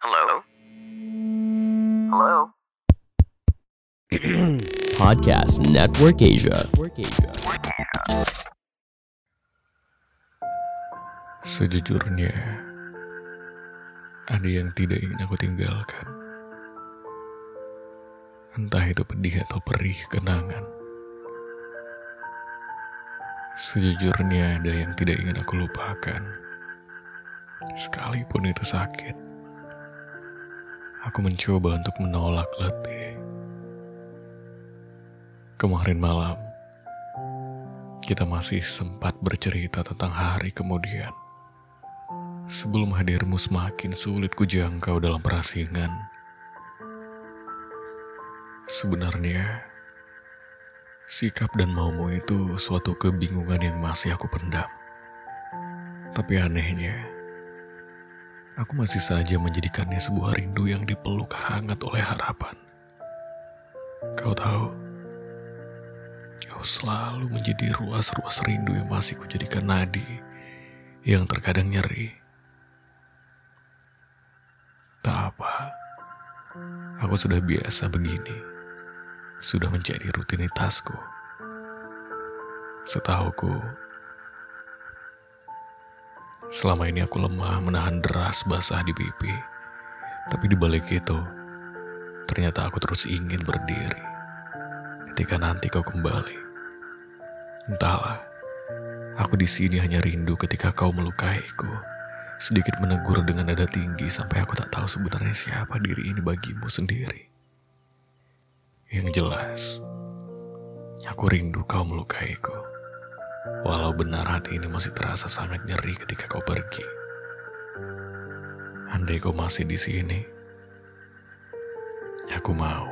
Hello? Hello? Podcast Network Asia. Sejujurnya, ada yang tidak ingin aku tinggalkan. Entah itu pedih atau perih kenangan. Sejujurnya ada yang tidak ingin aku lupakan. Sekalipun itu sakit. Aku mencoba untuk menolak letih. Kemarin malam, kita masih sempat bercerita tentang hari kemudian. Sebelum hadirmu semakin sulit kujangkau dalam perasingan. Sebenarnya, sikap dan maumu itu suatu kebingungan yang masih aku pendam. Tapi anehnya, aku masih saja menjadikannya sebuah rindu yang dipeluk hangat oleh harapan. Kau tahu, kau selalu menjadi ruas-ruas rindu yang masih kujadikan nadi yang terkadang nyeri. Tak apa, aku sudah biasa begini. Sudah menjadi rutinitasku. Setahuku, selama ini aku lemah menahan deras basah di pipi. Tapi di balik itu, ternyata aku terus ingin berdiri. Ketika nanti kau kembali, entahlah, aku di sini hanya rindu ketika kau melukaiku sedikit menegur dengan nada tinggi sampai aku tak tahu sebenarnya siapa diri ini bagimu sendiri. Yang jelas, aku rindu kau melukaiku. Walau benar hati ini masih terasa sangat nyeri ketika kau pergi. Andai kau masih di sini, aku mau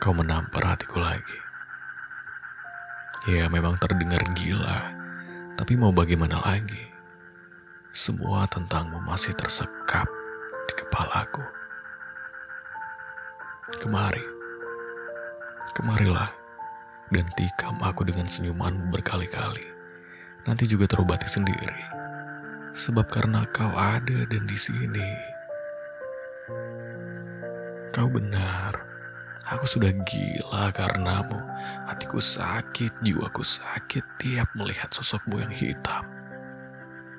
kau menampar hatiku lagi. Ya memang terdengar gila, tapi mau bagaimana lagi? Semua tentangmu masih tersekap di kepalaku. Kemari, kemarilah dan tikam aku dengan senyumanmu berkali-kali. Nanti juga terobati sendiri. Sebab karena kau ada dan di sini. Kau benar. Aku sudah gila karenamu. Hatiku sakit, jiwaku sakit tiap melihat sosokmu yang hitam.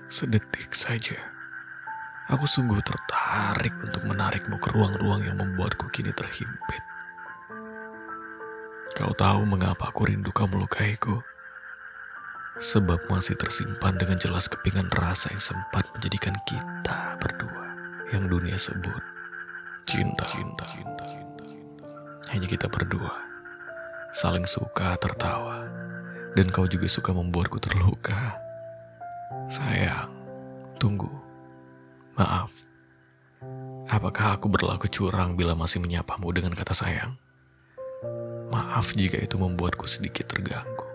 Sedetik saja, aku sungguh tertarik untuk menarikmu ke ruang-ruang yang membuatku kini terhimpit. Kau tahu mengapa aku rindu kau melukaiku? Sebab masih tersimpan dengan jelas kepingan rasa yang sempat menjadikan kita berdua yang dunia sebut cinta. Cinta. cinta. Hanya kita berdua, saling suka tertawa, dan kau juga suka membuatku terluka. Sayang, tunggu. Maaf. Apakah aku berlaku curang bila masih menyapamu dengan kata sayang? Maaf jika itu membuatku sedikit terganggu.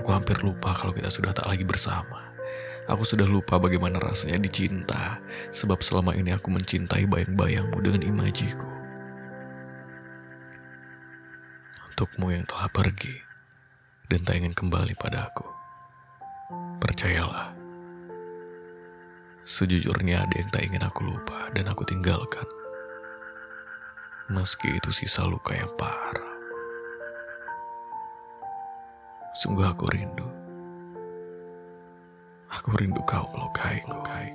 Aku hampir lupa kalau kita sudah tak lagi bersama. Aku sudah lupa bagaimana rasanya dicinta, sebab selama ini aku mencintai bayang-bayangmu dengan imajiku. Untukmu yang telah pergi dan tak ingin kembali padaku. Percayalah, sejujurnya ada yang tak ingin aku lupa dan aku tinggalkan. Meski itu sisa luka yang parah. Sungguh aku rindu. Aku rindu kau melukai, melukai,